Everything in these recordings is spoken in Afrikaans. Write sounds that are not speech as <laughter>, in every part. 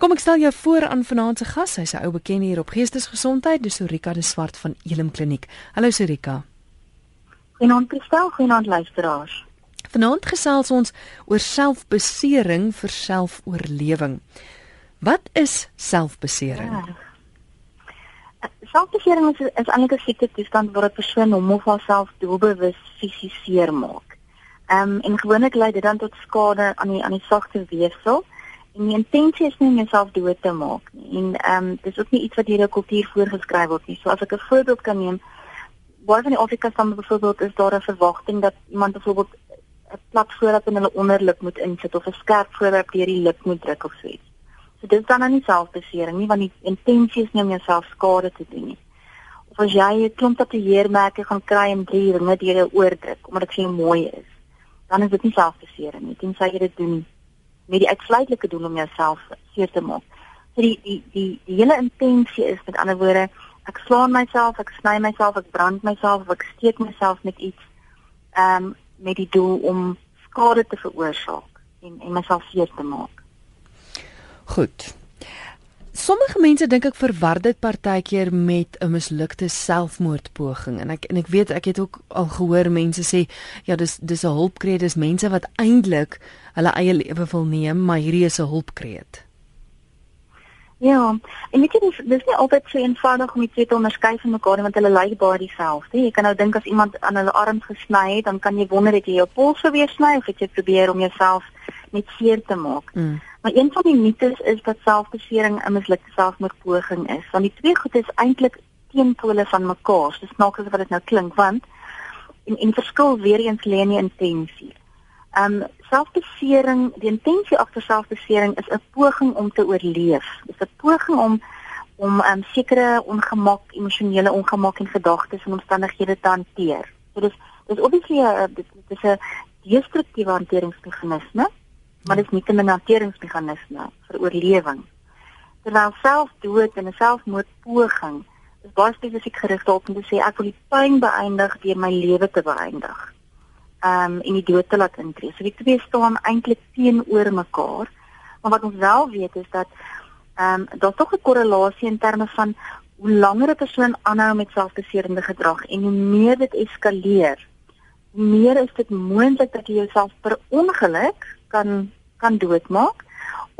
Kom ek stel jou voor aan vanaand se gas, sy's 'n ou bekende hier op Geestesgesondheid, dis Sorika de Swart van Elim Kliniek. Hallo Sorika. Goeienaand Kristel, goeienaand luisteraars. Vanaand gesels ons oor selfbesering vir selfoorlewing. Wat is selfbesering? Ja. Selfbesering is, is eintlik 'n siekte toestand waar 'n persoon hom of haarself doelbewus fisies seermaak. Ehm um, en gewoonlik lei dit dan tot skade aan die aan die sagte weefsel en die intensie is nie om jouself dood te maak nie. En ehm um, dis ook nie iets wat deur 'n kultuur voorgeskryf word nie. So as ek 'n voorbeeld kan neem, waar van die Afrika stamme byvoorbeeld is daar 'n verwagting dat iemand byvoorbeeld 'n plat voorraad in hulle onderlip moet insit of 'n skerp voorwerp deur die lip moet druk of so iets. So dit is dan nou nie selfbesering nie, want die intensie is nie om jouself skade te doen nie. Of as jy 'n klomp tatoeëermerke gaan kry en drie ringe deur jou oor druk omdat dit vir mooi is, dan is dit nie selfbesering nie. Tensy jy dit doen met die uitsluitlike doel om jouself seer te maak. So die die die die hele intensie is met ander woorde, ek slaan myself, ek sny myself, ek brand myself, ek steek myself met iets ehm um, met die doel om skade te veroorsaak en en myself seer te maak. Goed. Sommige mense dink ek verwar dit partykeer met 'n mislukte selfmoordpoging en ek en ek weet ek het ook al gehoor mense sê ja dis dis 'n hulpkreet dis mense wat eintlik hulle eie lewe wil neem maar hierdie is 'n hulpkreet. Ja, en weet jy dis dis nie altyd so eenvoudig om dit te onderskei van mekaar want hulle lyk baie dieselfde. Jy kan nou dink as iemand aan hulle arm gesny het, dan kan jy wonder het jy jou pols weer sny of het jy probeer om jouself net seer te maak. Mm. Maar een van die mites is dat selfbesering 'n mislukte selfmoordpoging is. Want die twee goed is eintlik teenpole van mekaar. Dis snaaks wat dit nou klink want en en verskil weer eens lê in die intensie. Um selfbesering, die intensie agter selfbesering is 'n poging om te oorleef. Dis 'n poging om om um sekere ongemak, emosionele ongemak en gedagtes en omstandighede te hanteer. So dis dis obviously 'n dit is 'n destruktiewe hanteringsmeganisme maar dit is nie 'n hanteringsmeganisme vir oorlewing. Terwyl selfdood en 'n selfmoordpoging is baie spesifiek gerig daarop om te sê ek wil die pyn beëindig deur my lewe te beëindig. Um en die dood te laat intree. So die twee staan eintlik teenoor mekaar. Maar wat ons wel weet is dat um daar's tog 'n korrelasie in terme van hoe langer 'n persoon aanhou met selfbeserende gedrag en hoe meer dit eskaleer, hoe meer is dit moontlik dat jy jouself per ongeluk kan kan doodmaak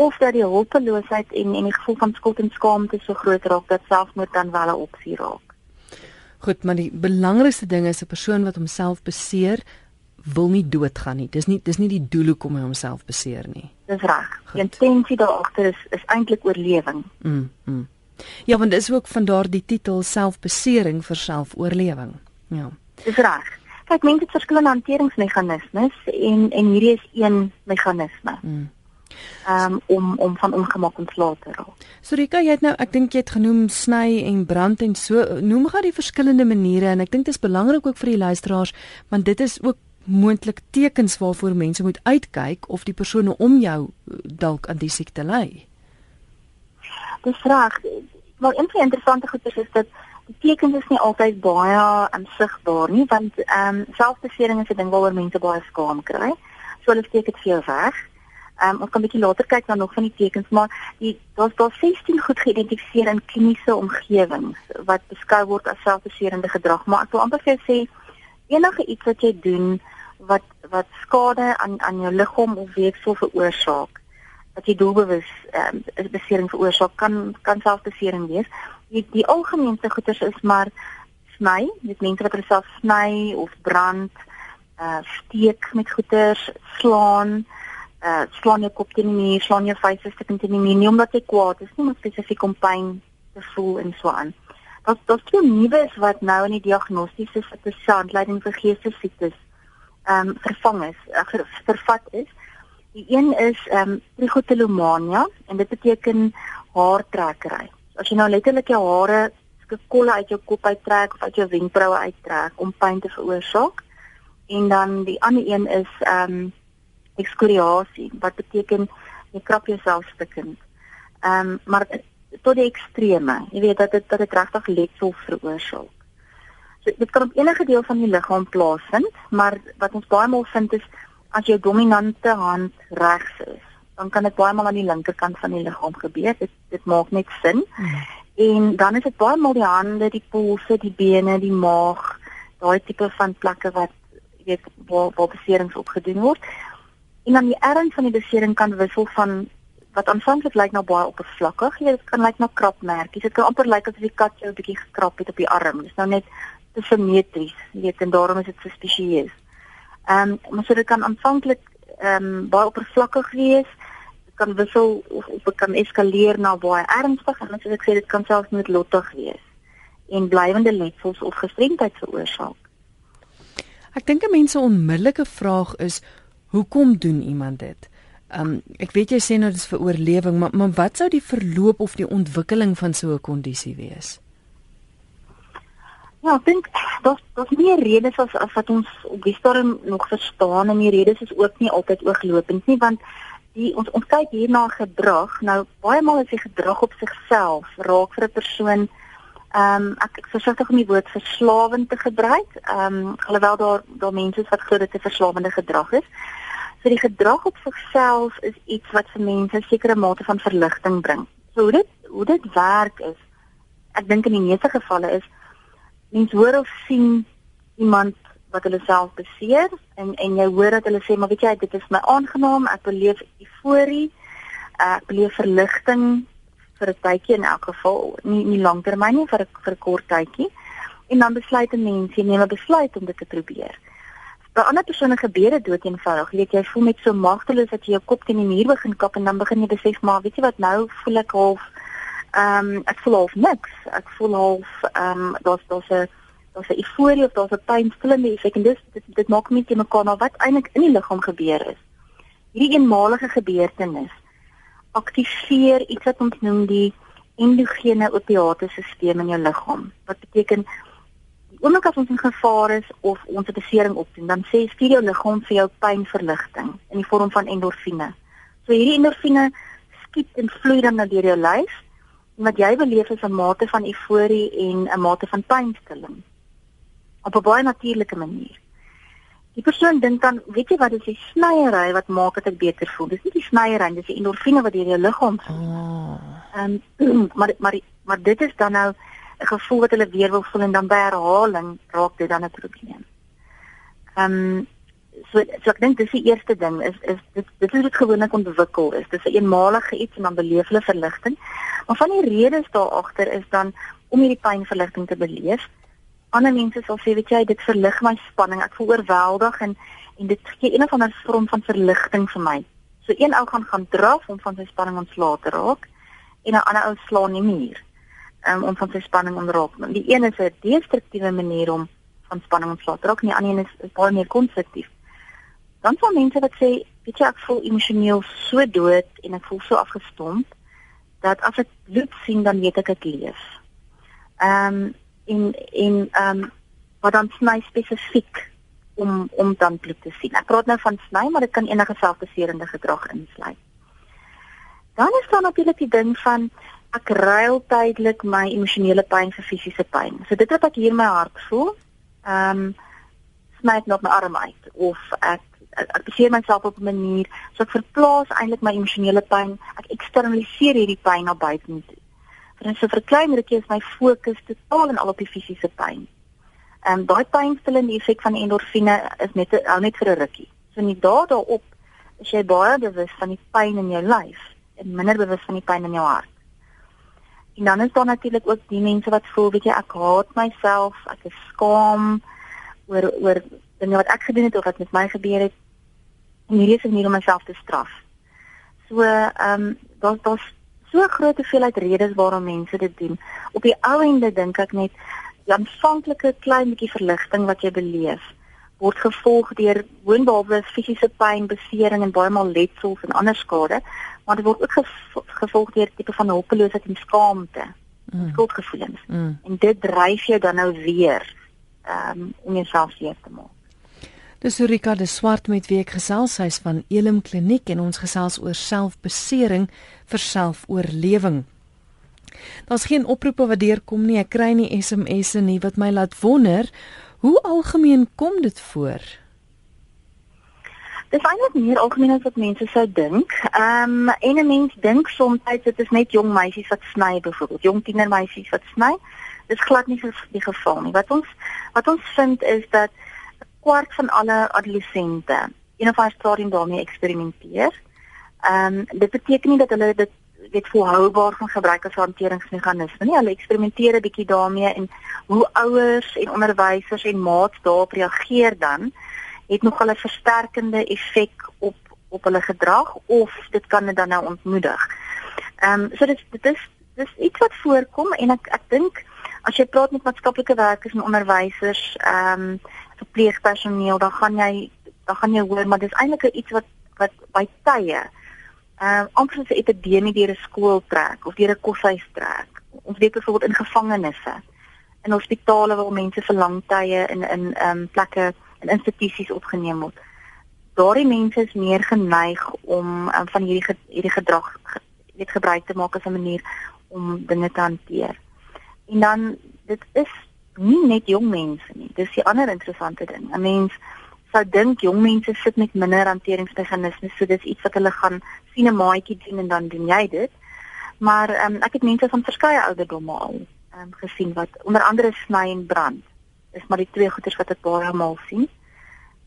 of dat die hulpeloosheid en en die gevoel van skuld en skaamte so groot raak dat selfmoord dan wel 'n opsie raak. Goed, maar die belangrikste ding is 'n persoon wat homself beseer wil nie doodgaan nie. Dis nie dis nie die doel hoekom hy homself beseer nie. Dis reg. Die intensie daar agter is is eintlik oorlewing. Mm. mm. Ja, want dis ook van daardie titel selfbesering vir selfoorlewing. Ja. Dis reg. Kyk, mense het verskillende hanteringsmeganismes en en hierdie is een meganisme. Mm. Um, om om van ongemak ontslae te raak. Sorika, jy het nou ek dink jy het genoem sny en brand en so noem gou die verskillende maniere en ek dink dit is belangrik ook vir die luisteraars want dit is ook moontlik tekens waarvoor mense moet uitkyk of die persone om jou eh, dalk aan die siekte ly. Dis reg. Maar een van die interessante goeie is dat die tekens is nie altyd baie aansigbaar nie want ehm um, selfbesering is 'n ding waaroor mense baie skaam kry. So hulle steek dit vir jou weg. Ehm um, ons kan 'n bietjie later kyk na nog van die tekens, maar die daar's daar 16 goed geïdentifiseer in kliniese omgewings wat beskou word as selfbeserende gedrag, maar ek wil amper vir jou sê enige iets wat jy doen wat wat skade aan aan jou liggaam of weefsel veroorsaak wat jy doelbewus ehm um, besering veroorsaak kan kan selfbesering wees die die algemeenste goeters is maar sny, dit mense wat hulle self sny of brand, uh steek met goeters, slaan, uh slaan jou kop teen die muur, slaan jou vuiste teen die muur, nie omdat jy kwaad is nie, maar spesifiek om pyn te voel en so aan. Dit is nuwe is wat nou in die diagnostiese handleiding vir geestesiektes ehm um, vervang is, uh, vervat is. Die een is ehm um, trichotillomania en dit beteken haartrekkery as jy nou letterlik jou hare skolle uit jou kop uittrek of uit jou wenkbroue uittrek om pyn te veroorsaak. En dan die ander een is ehm um, ekskoriasie wat beteken jy krap jouself stukkend. Ehm um, maar tot die ekstreme. Jy weet dat dit dat dit regtig letsel veroorsaak. So dit kan op enige deel van die liggaam plaasvind, maar wat ons baie maal vind is as jou dominante hand regs is dan kan dit baie maal aan die linkerkant van die liggaam gebeur. Dit dit maak net sin. Hmm. En dan is dit baie maal die hande, die polse, die bene, die maag, daai tipe van plekke wat jy weet waar waar beserings opgedoen word. En dan die erns van die besering kan wissel van wat aanvanklik lyk na baie oppervlakkig, jy dit kan lyk na krapmerkies. Dit kan amper lyk asof die kat jou 'n bietjie gekrap het op die arm. Dis nou net te simmetries, jy weet, en daarom is dit so spesieus. Ehm, um, maar so dit kan aanvanklik ehm um, baie oppervlakkig wees. Kan wissel of of dit kan eskaleer na baie ernstig en soos ek sê, dit kan selfs net lottig wees en blywende letsels of gestremdheid veroorsaak. Ek dink 'n mens se onmiddellike vraag is hoekom doen iemand dit? Um, ek weet jy sê nou dis vir oorlewing, maar maar wat sou die verloop of die ontwikkeling van so 'n kondisie wees? Ja, ek dink daar's daar's meer redes as as wat ons op die stadium nog verstaan en die redes is ook nie altyd ooglopend nie want die ons ons kyk hier na gedrag. Nou baie maal is die gedrag op sigself raak vir 'n persoon ehm um, ek ek versigtig om die woord verslawend te gebruik. Ehm um, alhoewel daar daar mense is wat glo dit 'n verslawende gedrag is. So die gedrag op sigself is iets wat vir mense 'n sekere mate van verligting bring. So hoe dit hoe dit werk is ek dink in die meeste gevalle is mens hoor of sien iemand wat hulle self beseer en en jy hoor dat hulle sê maar weet jy dit is my aangenaam ek beleef euforie ek beleef verligting vir 'n tydjie in elk geval nie nie lanktermyn nie vir 'n vir 'n kort tydjie. En dan besluit 'n mens jy neem 'n besluit om dit te probeer. By ander persone gebeur dit dood eenvoudig weet jy voel net so magteloos dat jy jou kop teen die muur begin kap en dan begin jy besef maar weet jy wat nou voel ek half Ehm um, ek voel half niks. Ek voel half ehm um, daar's daar's 'n daar's 'n euforie of daar's 'n pynstillende effek. En dis dit, dit maak net jy mekaar na wat eintlik in die liggaam gebeur is. Hierdie eenmalige gebeurtenis aktiveer iets wat ons noem die endogene opiate stelsel in jou liggaam. Wat beteken die oomblik as ons in gevaar is of ons 'n besering opdoen, dan sê stuur jou liggaam vir jou pynverligting in die vorm van endorfine. So hierdie endorfine skiet en vloei dan na deur jou lyf wat jy beleef is 'n mate van euforie en 'n mate van pynstilling op 'n baie natuurlike manier. Die persoon dink dan, weet jy wat is die snyiery wat maak dat ek beter voel? Dis nie die snyiery, dis die endorfine wat deur jou liggaam gaan. Ah. Ehm um, <clears throat> maar maar maar dit is dan nou 'n gevoel wat hulle weer wil voel en dan by herhaling raak dit dan 'n probleem. Ehm um, so so ek dink dis die eerste ding is is dit dit is dit gewoonlik ontwikkel is dis 'n eenmalige iets en dan beleef hulle verligting maar van die redes daar agter is dan om hierdie pynverligting te beleef ander mense sal sê weet jy dit verlig my spanning. Ek voel oorweldig en en dit gee een of ander vorm van verligting vir my. So een ou gaan gaan draf om van sy spanning ontslae te raak en 'n ander ou slaan nie meer um, om van sy spanning ontraak die een is 'n destruktiewe manier om van spanning ontslae te raak en die ander een is, is baie meer konstruktief. Dan sal mense wat sê, weet jy ek voel emosioneel so dood en ek voel so afgestomp dat as ek bloed sien dan weet ek ek leef. Ehm um, en en ehm um, wat dan sny spesifiek om om dan bloed te sien. Ek praat nou van sny, maar dit kan enige selfbeserende gedrag insluit. Dan is daar natuurlik die ding van ek ruil tydelik my emosionele pyn vir fisiese pyn. So dit wat ek hier in my hart voel, ehm um, sny ek nog my arm uit of ek ek beseer myself op 'n manier so ek verplaas eintlik my emosionele pyn ek eksternaliseer hierdie pyn na buite toe vir 'n so verklein rukkie is my fokus totaal en al op die fisiese pyn. En daai pynstillende effek van die endorfine is net hou net vir 'n rukkie. So net daar daarop is jy baie bewus van die pyn in jou lyf en minder bewus van die pyn in jou hart. En dan is daar natuurlik ook die mense wat voel weet jy ek haat myself ek is skaam oor oor dinge wat ek gedoen het of wat met my gebeur het. En hierdie is 'n manier om myself te straf. So ehm um, daar's daar's so groot hoeveelheid redes waarom mense dit doen. Op die ou ende dink ek net die aanvanklike klein bietjie verligting wat jy beleef word gevolg deur woonbehalwe fisiese pyn, besering en baie maal letsels en ander skade, maar dit word ook gevolg deur tipe van hulpeloosheid en skaamte, mm. skuldgevoelens. Mm. En dit dryf jou dan nou weer um, om jouself seer te maak. Dis Rika de Swart met wie ek gesels hy's van Elim Kliniek en ons gesels oor selfbesering vir selfoorlewing. Daar's geen oproepe wat deurkom nie. Ek kry nie SMS'e nie wat my laat wonder hoe algemeen kom dit voor? Dis eintlik meer algemeen as wat mense sou dink. Ehm um, en 'n mens dink soms dit is net jong meisies wat sny byvoorbeeld, jong tienermeisies wat sny. Dis glad nie die geval nie. Wat ons wat ons vind is dat kwart van alle adolessente een of ander stadium daarmee eksperimenteer. Ehm um, dit beteken nie dat hulle dit weet volhoubaar gaan gebruik as hanteringsmeganisme nie. Hulle eksperimenteer 'n bietjie daarmee en hoe ouers en onderwysers en maats daarop reageer dan het nog 'n versterkende effek op op hulle gedrag of dit kan dit dan nou ontmoedig. Ehm um, so dit dit is dis iets wat voorkom en ek ek dink as jy praat met maatskaplike werkers en onderwysers, ehm um, verpleegpersoneel, dan gaan jy dan gaan jy hoor maar dis eintlik iets wat wat by tye uh, amper so 'n epidemie deur 'n skool trek of deur 'n koshuis trek. Ons weet byvoorbeeld in gevangenisse, in hospitale waar mense vir lang tye in in um, plekke in institusies opgeneem word. Daardie mense is meer geneig om um, van hierdie hierdie gedrag weet gebruik te maak as 'n manier om dinge te hanteer. En dan dit is nie net jong mense nie. Dis 'n ander interessante ding. 'n Mens sou dink jong mense sit met minder hanteringsmeganismes, so dis iets wat hulle gaan sien 'n maatjie doen en dan doen jy dit. Maar um, ek het mense van verskeie ouderdomme al um, gesien wat onder andere sny en brand is maar die twee goeters wat ek baie maal sien.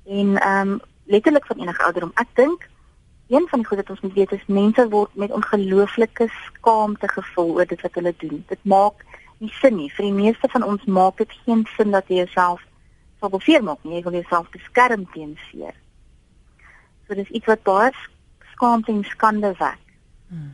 En ehm um, letterlik van enige ouderdom. Ek dink een van die goed wat ons moet weet is mense word met ongelooflike skaamte gevul oor dit wat hulle doen. Dit maak nie sin nie. Vir die meeste van ons maak dit geen sin dat jy jouself sal beveer maak nie. Jy wil jouself beskerm teen seer. So dis iets wat baie skaamte en skande wek. Hmm.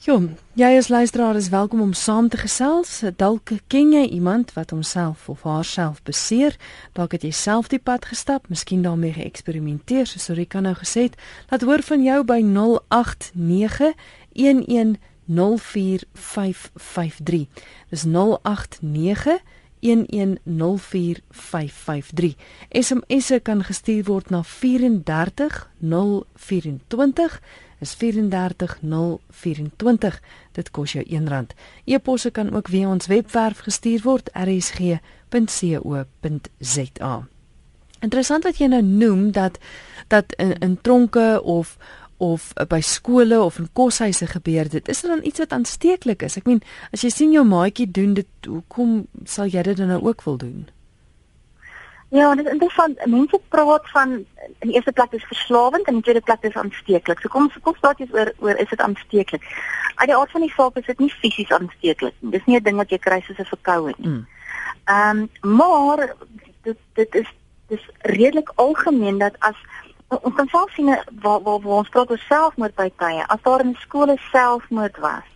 Jo, jy as luisteraar is welkom om saam te gesels. Dalk ken jy iemand wat homself of haarself beseer. Dalk het jy self die pad gestap, miskien daarmee geëksperimenteer, soos Rika nou gesê het. Laat hoor van jou by 089 1104553. Dis 089 1104553. SMS'e kan gestuur word na 34024 is 34024. Dit kos jou R1. E-posse kan ook via ons webwerf gestuur word rsg.co.za. Interessant wat jy nou noem dat dat in, in tronke of of by skole of in koshuise gebeur dit. Is dit dan iets wat aansteeklik is? Ek meen, as jy sien jou maatjie doen dit, hoekom sal jy dit dan nou ook wil doen? Ja, dit is interessant. Mense praat van in die eerste plek is verslawend en in die tweede plek is aansteeklik. So kom kom praat jy oor oor is dit aansteeklik? Uit die aard van die saak is dit nie fisies aansteeklik nie. Dis nie 'n ding wat jy kry soos 'n verkoue nie. Mm. Ehm mm. um, maar dit dit is dis redelik algemeen dat as ons kan self sien waar waar waar ons praat oor selfmoord by tye, as daar in skole selfmoord was.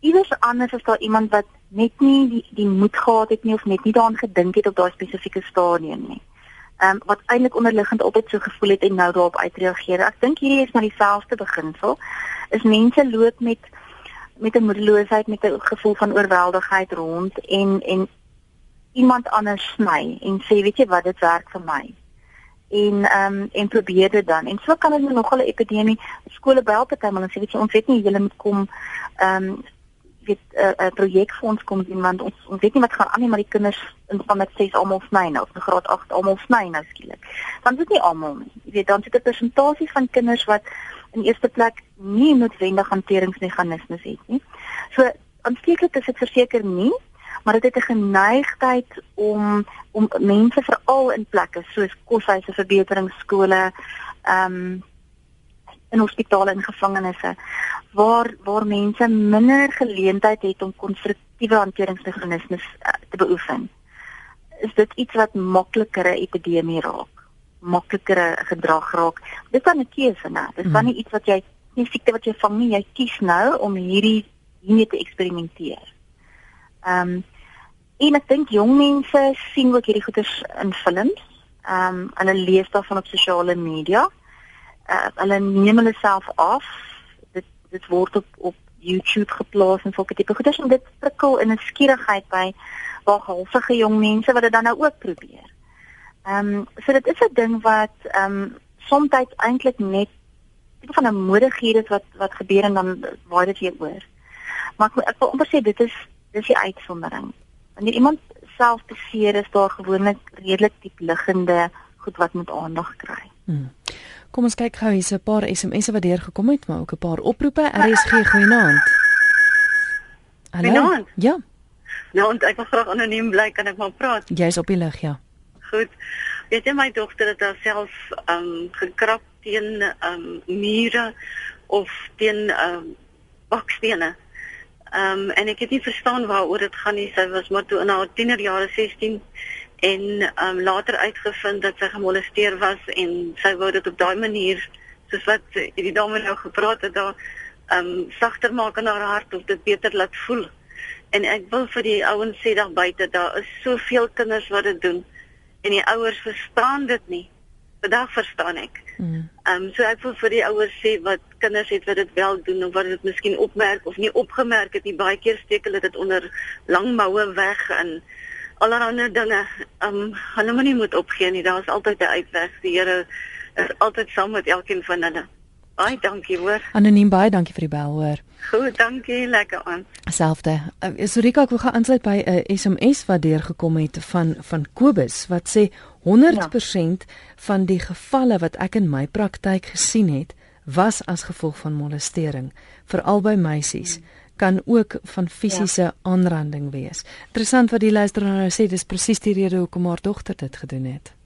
Iewers anders is daar iemand wat net nie die die moed gehad het nie of net nie daaraan gedink het op daai spesifieke stadium nie. Ehm um, wat eintlik onderliggend altyd so gevoel het en nou daarop uitreageer. Ek dink hierdie is maar dieselfde beginsel. Is mense loop met met 'n moedeloosheid met 'n gevoel van oorweldigheid rond en en iemand anders sny en sê weet jy wat dit werk vir my. En ehm um, en probeer dit dan. En so kan dit nog 'n epidemie skole bel partymal en sê weet jy ons weet nie julle moet kom ehm um, weet 'n uh, uh, projek vir ons kom doen want ons ons weet nie wat gaan aan nie maar die kinders in van met 6 almal sny nou of graad 8 almal sny nou skielik. Want dit is nie almal nie. Jy weet dan sit 'n persentasie van kinders wat in eerste plek nie noodwendig hanteringsmeganismes het nie. So aansteeklik is dit verseker nie, maar dit het 'n geneigtheid om om mense veral in plekke soos koshuise, verbeteringsskole, ehm um, in hospitale en gevangenisse waar waar mense minder geleentheid het om konstruktiewe hanteringsmeganismes uh, te beoefen. Is dit iets wat makliker 'n epidemie raak? Makliker gedrag raak. Dit kan 'n keuse, né? Dit kan hmm. nie iets wat jy nie siekte wat jy vang nie, jy kies nou om hierdie hiermee te eksperimenteer. Ehm um, en ek dink jong mense sien ook hierdie goeders in films. Ehm um, hulle lees daarvan op sosiale media. Uh, hulle neem hulle self af dit word op op YouTube geplaas en sulke tipe goeders en dit prikkel in 'n skierigheid by waar halfige jong mense wat dit dan nou ook probeer. Ehm um, so dit is 'n ding wat ehm um, soms eintlik net tipe van 'n moedighede is wat wat gebeur en dan waai dit weer oor. Maar ek wil amper sê dit is dis die uitsondering. Wanneer iemand self beseer is daar gewoonlik redelik diep liggende goed wat moet aandag kry. Hmm. Kom ons kyk gou hier's 'n paar SMS'e wat deurgekom het, maar ook 'n paar oproepe. RSG goeienaand. Hallo. Goeienaand. Ja. Nou, ek wil graag anoniem bly, kan ek maar praat? Jy's op die lig, ja. Goed. Weet jy my dogter het haarself ehm um, gekrap teen ehm um, mure of teen ehm um, bakstene. Ehm um, en ek het nie verstaan waaroor dit gaan nie. Sy was maar toe in haar tienerjare 16 en ehm um, later uitgevind dat sy gemolesteer was en sy wou dit op daai manier soos wat die dame nou gepraat het daar ehm um, sagter maak in haar hart of dit beter laat voel. En ek wil vir die ouens sê daar buite, daar is soveel kinders wat dit doen en die ouers verstaan dit nie. Vandag verstaan ek. Mm. Ehm um, so ek wil vir die ouers sê wat kinders het wat dit wel doen of wat dit miskien opmerk of nie opgemerk het nie. Baie keer steek hulle dit onder lang moue weg en allerlei dinge. Ehm um, hulle moet nie moet opgee nie. Daar is altyd 'n uitweg. Die Here is altyd saam met elkeen van hulle. Baie dankie hoor. Anoniem baie dankie vir die bel hoor. Goed, dankie. Lekker aan. Selfde. Uh, Sorika, ek wil gaan aansluit by 'n uh, SMS wat deurgekom het van van Kobus wat sê 100% ja. van die gevalle wat ek in my praktyk gesien het, was as gevolg van molestering, veral by meisies. kan ook van fisiese ja. aanranding wees. Interessant wat die luisteraar nou sê, dis presies die rede hoekom haar dogter dit gedoen het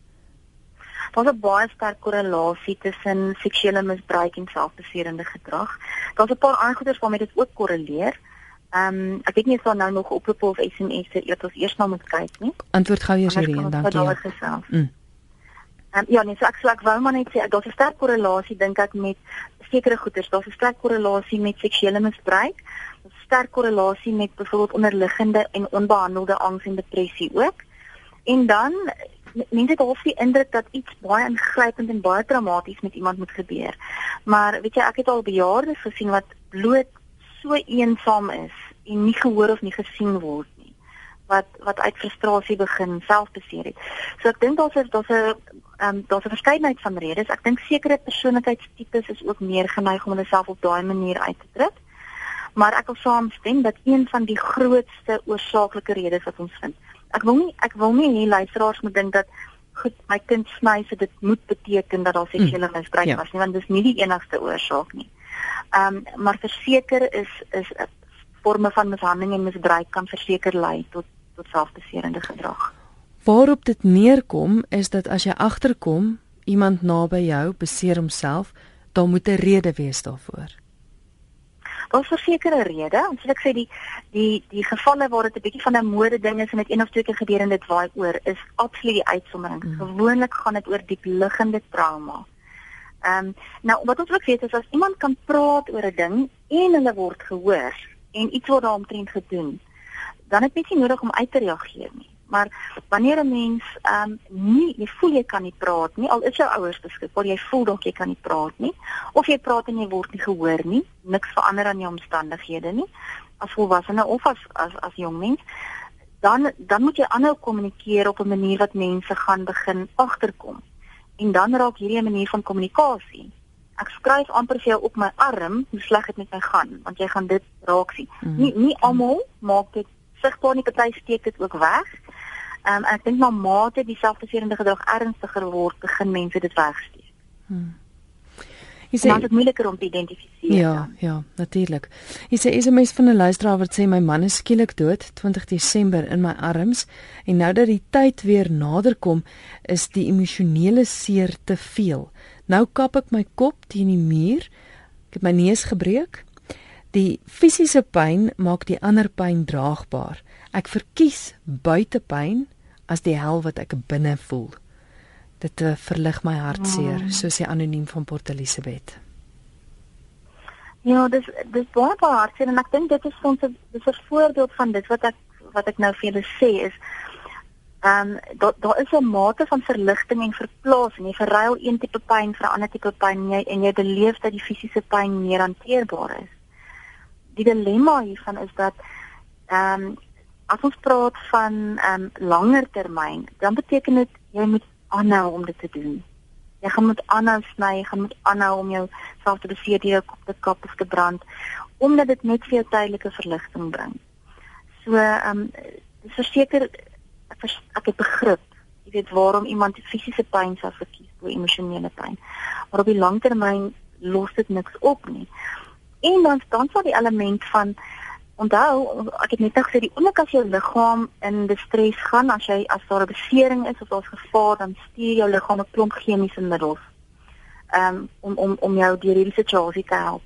daar's 'n baie sterk korrelasie tussen seksuele misbruik en selfbeserende gedrag. Daar's 'n paar ander goeders waarmee dit ook korreleer. Ehm um, ek weet nie of daar nou nog oproepe of SMS'e eers ons eers na moet kyk nie. Antwoord gou eers hierheen, dankie. Ja. Mm. Um, ja, nee, so ek sou ek wou maar net sê daar's 'n sterk korrelasie dink ek met sekere goeders. Daar's 'n sterk korrelasie met seksuele misbruik. 'n sterk korrelasie met byvoorbeeld onderliggende en onbehandelde angs en depressie ook. En dan mense het half die indruk dat iets baie ingrypend en baie traumaties met iemand moet gebeur. Maar weet jy, ek het al bejaardes gesien wat bloot so eensaam is en nie gehoor of nie gesien word nie. Wat wat uit frustrasie begin selfbeseer het. So ek dink daar's daar's 'n ehm um, daar's 'n verskeidenheid van redes. Ek dink sekere persoonlikheidstipes is ook meer geneig om hulle self op daai manier uit te druk. Maar ek wil saamstem dat een van die grootste oorsaaklike redes wat ons vind ek wil nie ek wil nie hê luisteraars moet dink dat goed my kind sny so dit moet beteken dat daar mm. seksuele misbruik ja. was nie want dis nie die enigste oorsaak nie. Ehm um, maar verseker is is forme van mishandeling en misbruik kan verseker lei tot tot selfbeserende gedrag. Waarop dit neerkom is dat as jy agterkom iemand naby jou beseer homself, dan moet 'n rede wees daarvoor. Daar's versekerde redes. Ons sê ek sê die die die gevalle waar dit 'n bietjie van 'n mode ding is en dit een of twee keer gebeur en dit waai oor, is absoluut die uitsondering. Mm. Gewoonlik gaan dit oor diep liggende trauma. Ehm um, nou wat ons ook weet is as iemand kan praat oor 'n ding en hulle word gehoor en iets word daaromtrent gedoen, dan het mens nie nodig om uit te reageer nie. Maar wanneer 'n mens ehm um, nie jy voel jy kan nie praat nie, al is jou ouers beskikbaar, jy voel dalk jy kan nie praat nie of jy praat en jy word nie gehoor nie, niks verander aan jou omstandighede nie as volwassene of as as as jong mens, dan dan moet jy aanhou kommunikeer op 'n manier wat mense gaan begin agterkom. En dan raak hierdie 'n manier van kommunikasie. Ek skryf amper vir jou op my arm hoe sleg dit met my gaan, want jy gaan dit raak sien. Mm. Nie nie almal maak dit sigbaar nie, party steek dit ook weg. Ehm um, ek dink na mate die selfbeserende gedrag ernstiger word, begin mense dit wegsteek. Hmm. Jy sê dit is moeiliker om te identifiseer. Ja, dan. ja, natuurlik. Jy sê is 'n mens van 'n luisteraar wat sê my man is skielik dood 20 Desember in my arms en nou dat die tyd weer nader kom, is die emosionele seer te veel. Nou kap ek my kop teen die muur. Ek het my neus gebreek. Die fisiese pyn maak die ander pyn draagbaar. Ek verkies buitepyn as die hel wat ek binne voel. Dit uh, verlig my hartseer, oh. soos sy anoniem van Port Elizabeth. Ja, dis dis baie baie hartseer en ek dink dit is ons dis 'n voorbeeld van dit wat ek wat ek nou vir julle sê is ehm um, daar daar is 'n mate van verligting en verplasing. Jy verruil een tipe pyn vir 'n ander tipe pyn en jy en jy beleef dat die fisiese pyn meer hanteerbaar is. Die dilemma hiervan is dat ehm um, as ons praat van ehm um, langer termyn, dan beteken dit jy moet aanhou om dit te doen. Jy gaan moet aanhou sny, jy gaan moet aanhou om jou self te beseer deur op te kap of te brand omdat dit net vir jou tydelike verligting bring. So ehm um, verseker ek, ek het begrip. jy weet waarom iemand fisiese pyn sou verkies bo emosionele pyn. Maar op die langtermyn los dit niks op nie. En dan dan sal die element van onthou ek het net nou gesê die oomblik as jou liggaam in stres gaan as jy as daar 'n besering is of daar's gevaar dan stuur jou liggaam 'n klomp chemiese middels um, om om om jou deur hierdie situasie te help.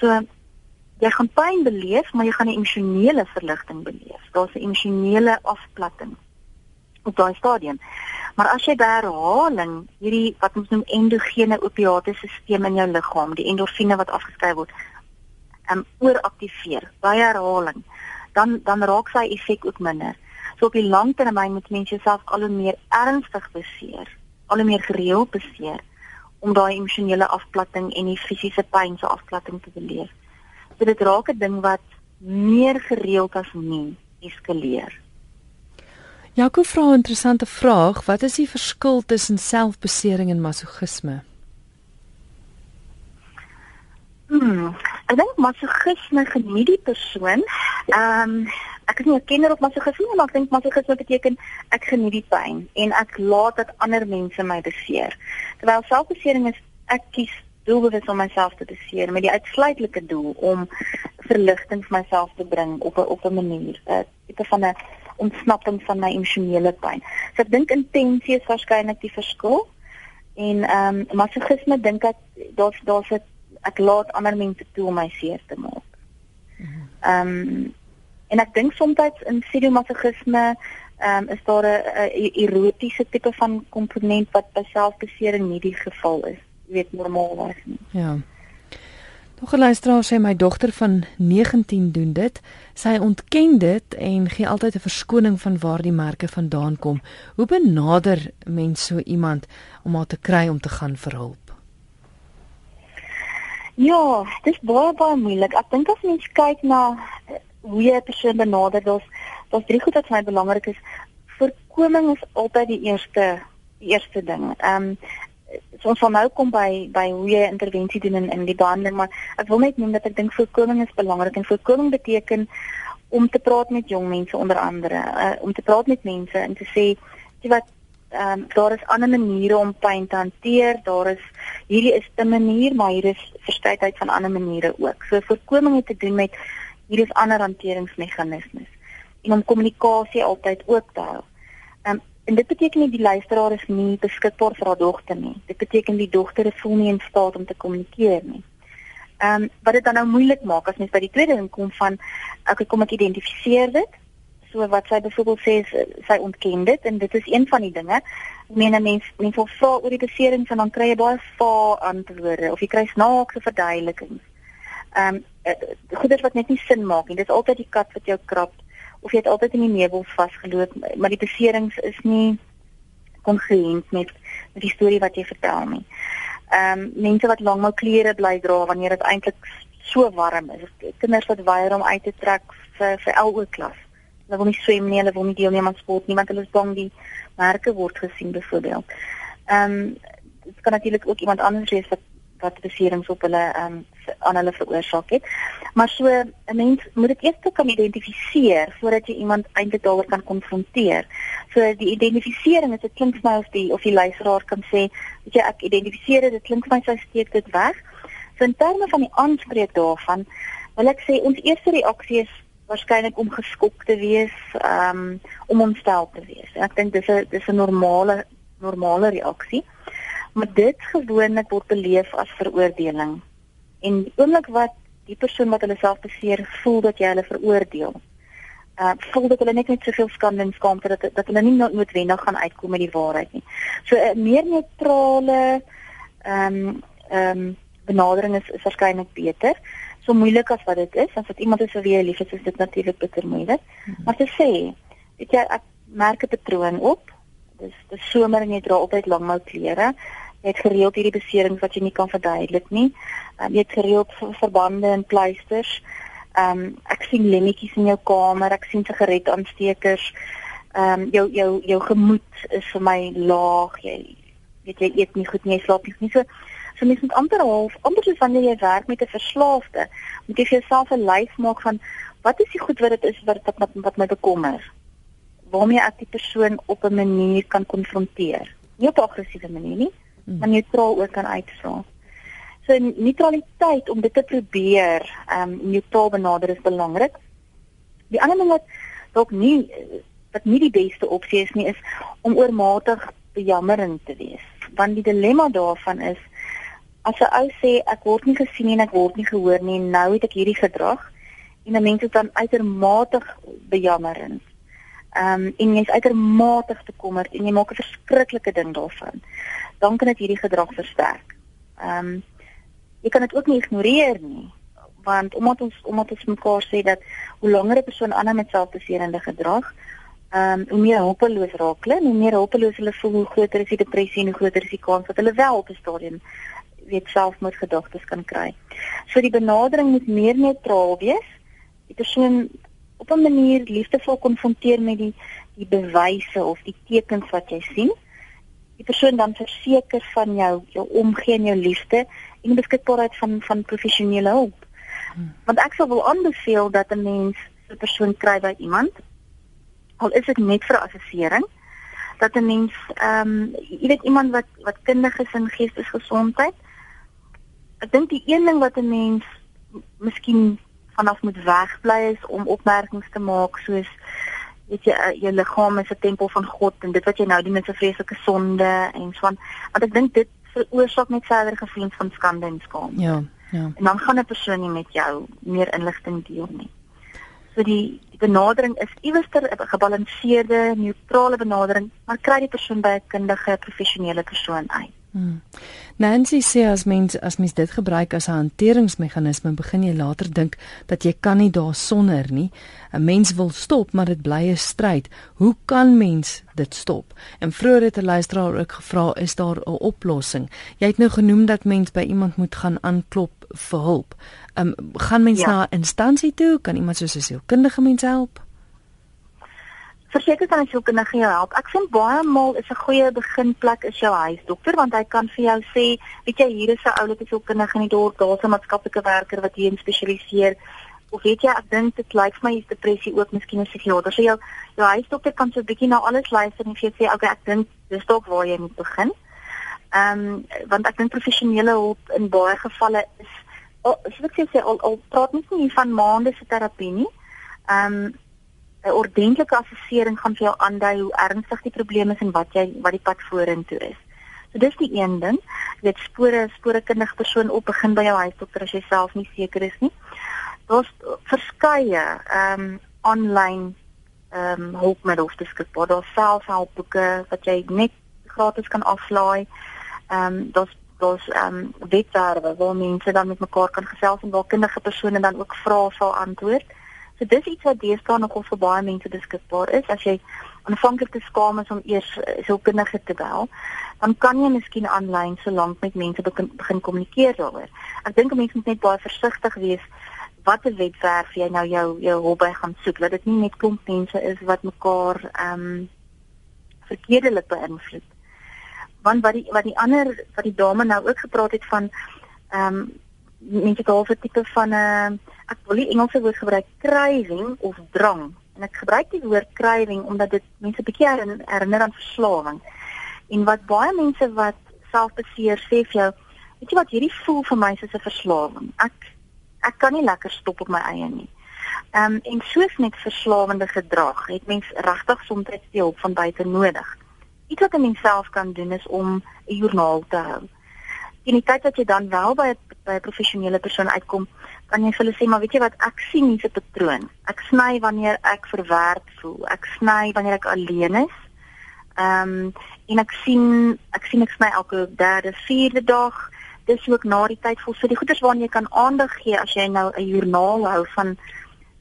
So jy gaan pyn beleef, maar jy gaan 'n emosionele verligting beleef. Daar's 'n emosionele afplatting op daai stadium. Maar as jy by herhaling hierdie wat ons noem endogene opiate stelsel in jou liggaam, die endorfine wat afgeskei word, um ooraktiveer by herhaling, dan dan raak sy effek ook minder. So op die lang termyn moet mens jouself al hoe meer ernstig beseer, al hoe meer gereeld beseer om daai emosionele afplatting en die fisiese pyn se afplatting te beleef. So dit raak 'n ding wat meer gereeld as nie eskaleer. Jaco vra 'n interessante vraag, wat is die verskil tussen selfbesering en masochisme? Hmm, ek dink masochisme geniet die persoon. Ehm um, ek is nie 'n kenner op masochisme nie, maar ek dink masochisme beteken ek geniet die pyn en ek laat dat ander mense my beseer. Terwyl selfbesering is ek kies doelbewus om myself te beseer met die uitsluitlike doel om verligting vir myself te bring op 'n op 'n manier, 'n tipe van 'n ontsnapping van my emosionele pyn. So ek dink intensie is waarskynlik die verskil. En ehm um, masochisme dink ek daar's daar's 'n ek laat ander mense toe om my seer te maak. Ehm um, en ek dink soms in sadomasochisme ehm um, is daar 'n erotiese tipe van komponent wat by selfbesering nie die geval is. Jy weet normaal was nie. Ja. Nog 'n luisteraar sê my dogter van 19 doen dit. Sy ontken dit en gee altyd 'n verskoning van waar die merke vandaan kom. Hoe benader mens so iemand om haar te kry om te gaan vir hulp? Ja, dit is baie baie moeilik. Ek dink as mens kyk na eh, hoe jy 'n persoon benader, daar's daar's drie goed wat vir my belangrik is. Voorkoming is altyd die eerste die eerste ding. Ehm um, so ons sal nou kom by by hoe jy intervensie doen in in die behandeling maar ek wil net noem dat ek dink voorkoming is belangrik en voorkoming beteken om te praat met jong mense onder andere uh, om te praat met mense en te sê wat ehm um, daar is ander maniere om pyn te hanteer daar is hierdie is 'n manier maar hier is verskeidenheid van ander maniere ook so voorkoming het te doen met hier is ander hanteringsmeganismes en om kommunikasie altyd oop te hou ehm um, En dit beteken nie die luisteraar is nie beskikbaar vir haar dogter nie. Dit beteken die dogter is voel nie in staat om te kommunikeer nie. Ehm um, wat dit dan nou moeilik maak as mens by die tweede ding kom van ek kom ek identifiseer dit. So wat sy byvoorbeeld sê is sy ontken dit en dit is een van die dinge. Ek meen 'n mens mens wil vra oor die besering van dan kry jy baie vae antwoorde of jy kry snaakse verduidelikings. Ehm um, goeders wat net nie sin maak nie. Dis altyd die kat wat jou krap of jy het altyd in die meubels vasgeloop, maar die beserings is nie kongruent met met die storie wat jy vertel nie. Ehm um, mense wat langmou klere bly dra wanneer dit eintlik so warm is. Kinders wat weier om uit te trek vir vir LO klas. Hulle wil nie swem nie, hulle wil nie deelneem aan sport nie want hulle is bang die merke word gesien byvoorbeeld. Ehm um, dit kan natuurlik ook iemand anders wees wat wat beserings op hulle ehm um, aan hulle veroorsaak het. Maar so 'n mens moet dit eers kan identifiseer voordat jy iemand eintlik daaroor kan konfronteer. So die identifisering is dit klink vir my of die of die luisteraar kan sê, weet jy ek identifiseer dit, dit klink vir my sy steek dit weg. So in terme van die aanspreek daarvan, wil ek sê ons eerste reaksie is waarskynlik om geskok te wees, um, om ontstel te wees. Ek dink dis 'n dis 'n normale normale reaksie maar dit gewoonlik word beleef as veroordeling. En die oomblik wat die persoon wat hulle self beseer voel dat jy hulle veroordeel, uh voel dat hulle net net soveel skande en skaamte dat dat hulle nie noodwendig gaan uitkom met die waarheid nie. So 'n uh, meer neutrale ehm um, ehm um, benadering is, is waarskynlik beter. So moeilik as wat dit is, as dit iemand is vir wie jy lief is, is dit natuurlik bitter moeilik. Mm -hmm. Maar te sê, weet jy, ek merk 'n patroon op. Dis dis somer en jy dra altyd langmou klere. Jy het gereeld hierdie beserings wat jy nie kan verduidelik nie. Um, jy het gereeld verbande en pleisters. Ehm um, ek sien lemmetjies in jou kamer, ek sien sigaretaansteekers. Ehm um, jou jou jou gemoed is vir my laag. Jy weet jy eet nie goed nie, jy slaap nie. So so mens moet amper half amper soos wanneer jy werk met 'n verslaafde, moet jy vir jouself 'n lys maak van wat is die goed wat dit is wat wat wat my bekommer waarmee ek die persoon op 'n manier kan konfronteer. Nie op 'n aggressiewe manier nie, hmm. maar neutraal ook kan uitvra. So neutraliteit om dit te probeer, ehm um, neutraal benader is belangrik. Die ander ding wat dalk nie wat nie die beste opsie is nie is om oormatig bejammerend te wees. Want die dilemma daarvan is as 'n ou sê ek word nie gesien nie en ek word nie gehoor nie, nou het ek hierdie gedrag en dan mense dan uitermate bejammerend. Ehm um, en jy's uitermate bekommerd en jy maak 'n verskriklike ding daarvan. Dan kan dit hierdie gedrag versterk. Ehm um, jy kan dit ook nie ignoreer nie want omdat ons omdat ons mekaar sê dat hoe langer 'n persoon aanhou met selfbeserende gedrag, ehm um, hoe meer hulpeloos raak hulle, hoe meer hulpeloos hulle voel, hoe groter is die depressie en hoe groter is die kans dat hulle wel op 'n stadium weet selfmoordgedagtes kan kry. So die benadering moet meer neutraal wees die persoon op 'n manier liefdevol konfronteer met die die bewyse of die tekens wat jy sien. Die persoon dan verseker van jou jou omgee en jou liefde en beskikbaarheid van van professionele hulp. Hmm. Want ek sou wil aanbeveel dat 'n mens 'n persoon kry by iemand al is dit net vir assessering dat 'n mens ehm um, jy weet iemand wat wat kundig is in geestesgesondheid. Ek dink die een ding wat 'n mens miskien vanaf moet wegbly is om opmerkings te maak soos weet jy uh, jou liggaam is 'n tempel van God en dit wat jy nou doen is 'n vreeslike sonde en so aan want ek dink dit veroorsaak net verder gevoelens van skande en skaam. Ja, ja. En dan gaan 'n persoon nie met jou meer inligting deel nie. So die die benadering is iewers 'n gebalanseerde, neutrale benadering, maar kry die persoon by 'n kundige, professionele persoon uit. Hmm. Nancy sê as mens as mens dit gebruik as 'n hanteringsmeganisme, begin jy later dink dat jy kan nie daar sonder nie. 'n Mens wil stop, maar dit bly 'n stryd. Hoe kan mens dit stop? En vroeër het 'n luisteraar ook gevra, is daar 'n oplossing? Jy het nou genoem dat mens by iemand moet gaan aanklop vir hulp. Ehm um, gaan mens ja. na 'n instansie toe? Kan iemand soos 'n sielkundige mens help? Verseker kan jou kinders jou help. Ek vind baie maal is 'n goeie beginplek is jou huisdokter want hy kan vir jou sê, weet jy, hier is 'n oulike sielkundige in die dorp, daar's 'n maatskaplike werker wat hier spesialiseer. Of weet jy, ek dink dit lyk vir my is depressie ook miskien 'n psigiater. So jou jou huisdokter kan so 'n bietjie na alles luister en vir jou sê, okay, ek dink dis dalk waar jy moet begin. Ehm um, want ek dink professionele hulp in baie gevalle is oh, so ek sê al al praat nie van maande se terapie nie. Ehm um, 'n ordentlike assessering gaan vir jou aandui hoe ernstig die probleem is en wat jy wat die pad vorentoe is. So dis die een ding. Jy weet spore spore kundige persoon op begin by jou huisdokter as jy self nie seker is nie. Daar's verskeie ehm um, aanlyn ehm um, hulpmiddels beskikbaar. Daar's selfhelpboeke wat jy net gratis kan aflaai. Ehm um, daar's daar's ehm um, webwerwe waar mense dan met mekaar kan gesels en waar kundige persone dan ook vrae sal antwoord. So dis iets wat deesdae nogal vir baie mense beskikbaar is as jy aanvanklik te skaam is om eers eh, so kundige te bel, dan kan jy miskien aanlyn so lank met mense begin, begin kommunikeer daaroor. Ek dink mense moet net baie versigtig wees watter webwerf jy nou jou jou hulp by gaan soek, dat dit nie net klomp mense is wat mekaar ehm um, verkeerdelik beïnvloed. Want wat die wat die ander wat die dame nou ook gepraat het van ehm um, mense 'n tipe van 'n uh, ek wil die Engelse woord gebruik craving of drang en ek gebruik die woord craving omdat dit mense bietjie herinner aan verslawing. En wat baie mense wat selfbeseer sê vir jou, weet jy wat hierdie voel vir my soos 'n verslawing. Ek ek kan nie lekker stop op my eie nie. Ehm um, en soos net verslawende gedrag, het mens regtig soms die hulp van buite nodig. Iets wat 'n mens self kan doen is om 'n joernaal te hou en die tyd wat jy dan wel by by 'n professionele persoon uitkom, kan jy vir hulle sê maar weet jy wat ek sien hier's 'n patroon. Ek sny wanneer ek verwerk voel. Ek sny wanneer ek alleen is. Ehm um, en ek sien ek sien ek sny elke derde, vierde dag. Dis ook na die tyd vol. So die goeders waarna jy kan aandag gee as jy nou 'n joernaal hou van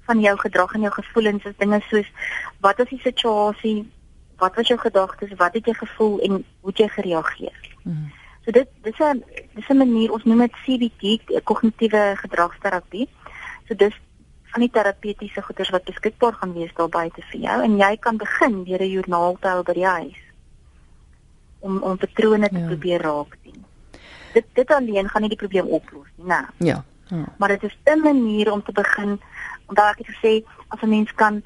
van jou gedrag en jou gevoelens, is dinge soos wat is die situasie? Wat was jou gedagtes? Wat het jy gevoel en hoe het jy gereageer? Hmm. So dit dis 'n dis 'n manier ons noem dit CBT, kognitiewe gedragsterapie. So dis van die terapeutiese goeders wat beskikbaar gaan wees daar buite vir jou en jy kan begin deur 'n joernaal te hou by die huis om om patrone te ja. probeer raak sien. Dit dit alleen gaan nie die probleem oplos nie, né? Ja. ja. Maar dit is 'n manier om te begin omdat ek het gesê as 'n mens kan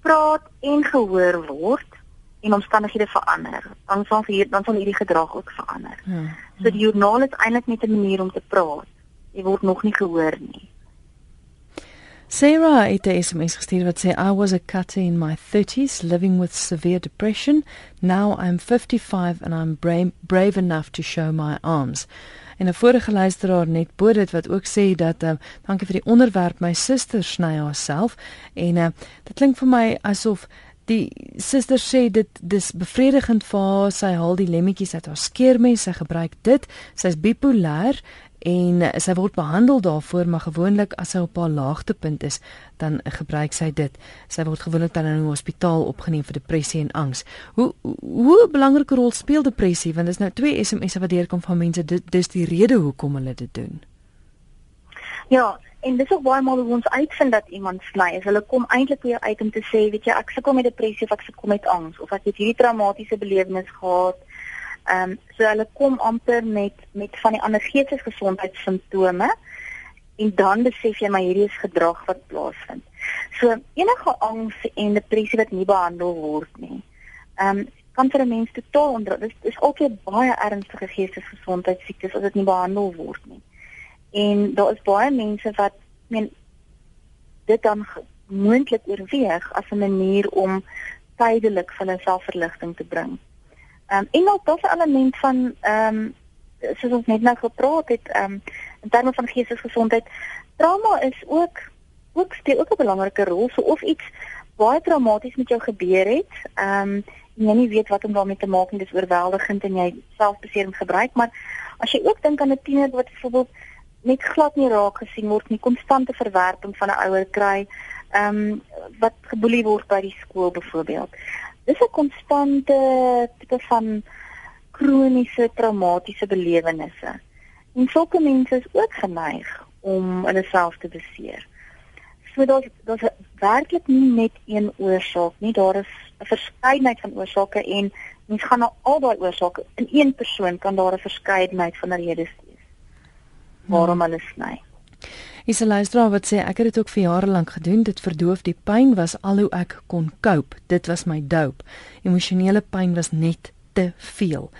praat en gehoor word en omstandighede verander, dan sal hier dan sal hierdie gedrag ook verander. Ja. So die joernaal is eintlik net 'n manier om te praat. Jy word nog nie gehoor nie. Sarah het 'n SMS gestuur wat sê I was a cutter in my 30s living with severe depression. Now I'm 55 and I'm brave, brave enough to show my arms. En 'n vorige luisteraar net bo dit wat ook sê dat uh, dankie vir die onderwerp my suster sny haarself en uh, dit klink vir my asof die suster sê dit dis bevredigend vir haar. Sy haal die lemmetjies uit haar skeermes. Sy gebruik dit. Sy's bipolêr en sy word behandel daarvoor maar gewoonlik as sy op haar laagtepunt is dan gebruik sy dit. Sy word gewoonlik dan in 'n hospitaal opgeneem vir depressie en angs. Hoe hoe 'n belangrike rol speel depressie? Want dis nou twee SMS'e wat deurkom van mense. Dit dis die rede hoekom hulle dit doen. Ja en dis ook baie maal hoe ons uitvind dat iemand sny is hulle kom eintlik jou uit om te sê weet jy ek sukkel met depressie of ek sukkel met angs of ek het hierdie traumatiese belewenis gehad Ehm um, so hulle kom amper met met van die ander geestesgesondheidssimptome en dan besef jy maar hierdie is gedrag wat plaasvind. So enige angs en depressie wat nie behandel word nie. Ehm um, kan vir 'n mens totaal onder dis is altyd baie ernstige geestesgesondheidsiektes as dit nie behandel word nie. En daar is baie mense wat meen dit dan moontlik oorweeg as 'n manier om tydelik van 'n selfverligting te bring. Ehm um, en ook daar's 'n element van ehm um, soos ons net nou gepraat het ehm um, in terme van geestesgesondheid, trauma is ook ook speel ook 'n belangrike rol. So of iets baie traumaties met jou gebeur het, ehm um, en jy nie weet wat om daarmee te maak en dit is oorweldigend en jy selfbeserings gebruik, maar as jy ook dink aan 'n tiener wat byvoorbeeld net glad nie raak gesien word nie, konstante verwerping van 'n ouer kry, ehm um, wat geboelie word by die skool byvoorbeeld dis 'n konstante tipe van kroniese traumatiese belewennisse. En sulke mense is ook geneig om hulle self te beseer. So daar's daar's werklik nie net een oorsaak nie, daar is 'n verskeidenheid van oorsake en mens gaan na al daai oorsake in een persoon kan daar 'n verskeidenheid van redes wees waarom hulle sny. Is 'n luisteraar wat sê ek het dit ook vir jare lank gedoen. Dit verdoof die pyn was al hoe ek kon cope. Dit was my dope. Emosionele pyn was net te veel.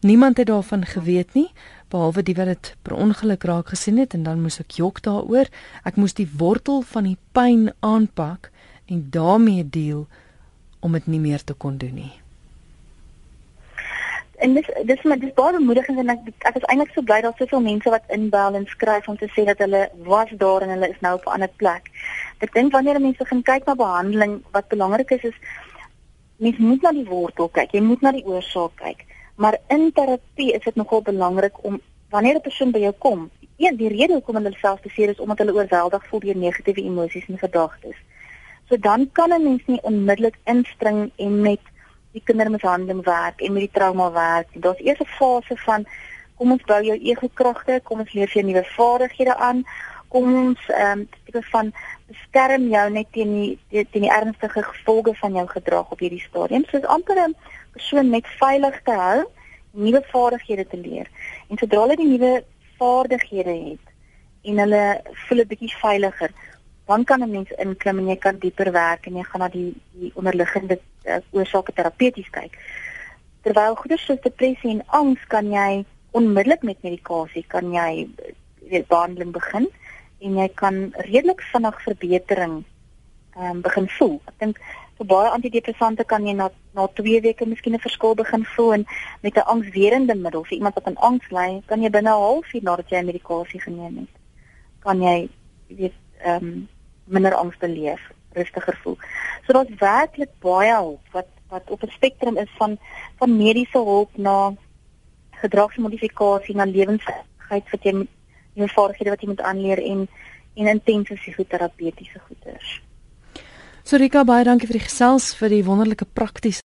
Niemand het daarvan geweet nie behalwe die wat dit per ongeluk raak gesien het en dan moes ek jok daaroor. Ek moes die wortel van die pyn aanpak en daarmee deel om dit nie meer te kon doen nie en dis dis maar dis baie bemoedigend en ek ek is eintlik so bly daar soveel mense wat inbel en skryf om te sê dat hulle was daar en hulle is nou op 'n ander plek. Ek dink wanneer mense gaan kyk na behandeling, wat belangrik is is mens moet na die wortel kyk. Jy moet na die oorsaak kyk. Maar in terapie is dit nogal belangrik om wanneer 'n persoon by jou kom, een die rede hoekom hulle self beseer is omdat hulle oorweldig voel deur negatiewe emosies en gedagtes. So dan kan 'n mens nie onmiddellik inspring en met die kindermishandeling werk en met die trauma werk. Daar's eers 'n fase van kom ons bou jou ego kragte, kom ons leer jou nuwe vaardighede aan. Kom ons ehm um, tipe van beskerm jou net teen die teen die ernstige gevolge van jou gedrag op hierdie stadium. Soos amper 'n persoon net veilig te hou, nuwe vaardighede te leer. En sodra hulle die nuwe vaardighede het en hulle voel 'n bietjie veiliger, dan kan 'n mens inklim en jy kan dieper werk en jy gaan na die die onderliggende uh, oorsake terapeuties kyk. Terwyl goeie soos depressie en angs kan jy onmiddellik met medikasie kan jy weet behandeling begin en jy kan redelik vinnig verbetering ehm um, begin voel. Ek dink vir baie antidepressante kan jy na na 2 weke miskien 'n verskil begin voel en met 'n angswerende middel vir iemand wat aan angs ly, kan jy binne 'n halfuur nadat jy medikasie geneem het, kan jy weet ehm um, minder angs beleef, rustiger voel. So daar's werklik baie hulp wat wat op 'n spektrum is van van mediese hulp na gedragsmodifikasie na lewensveiligheid wat jy jou vaardighede wat jy moet aanleer en en intense psigoterapeutiese goeders. Sorika baie dankie vir die gesels vir die wonderlike praktiese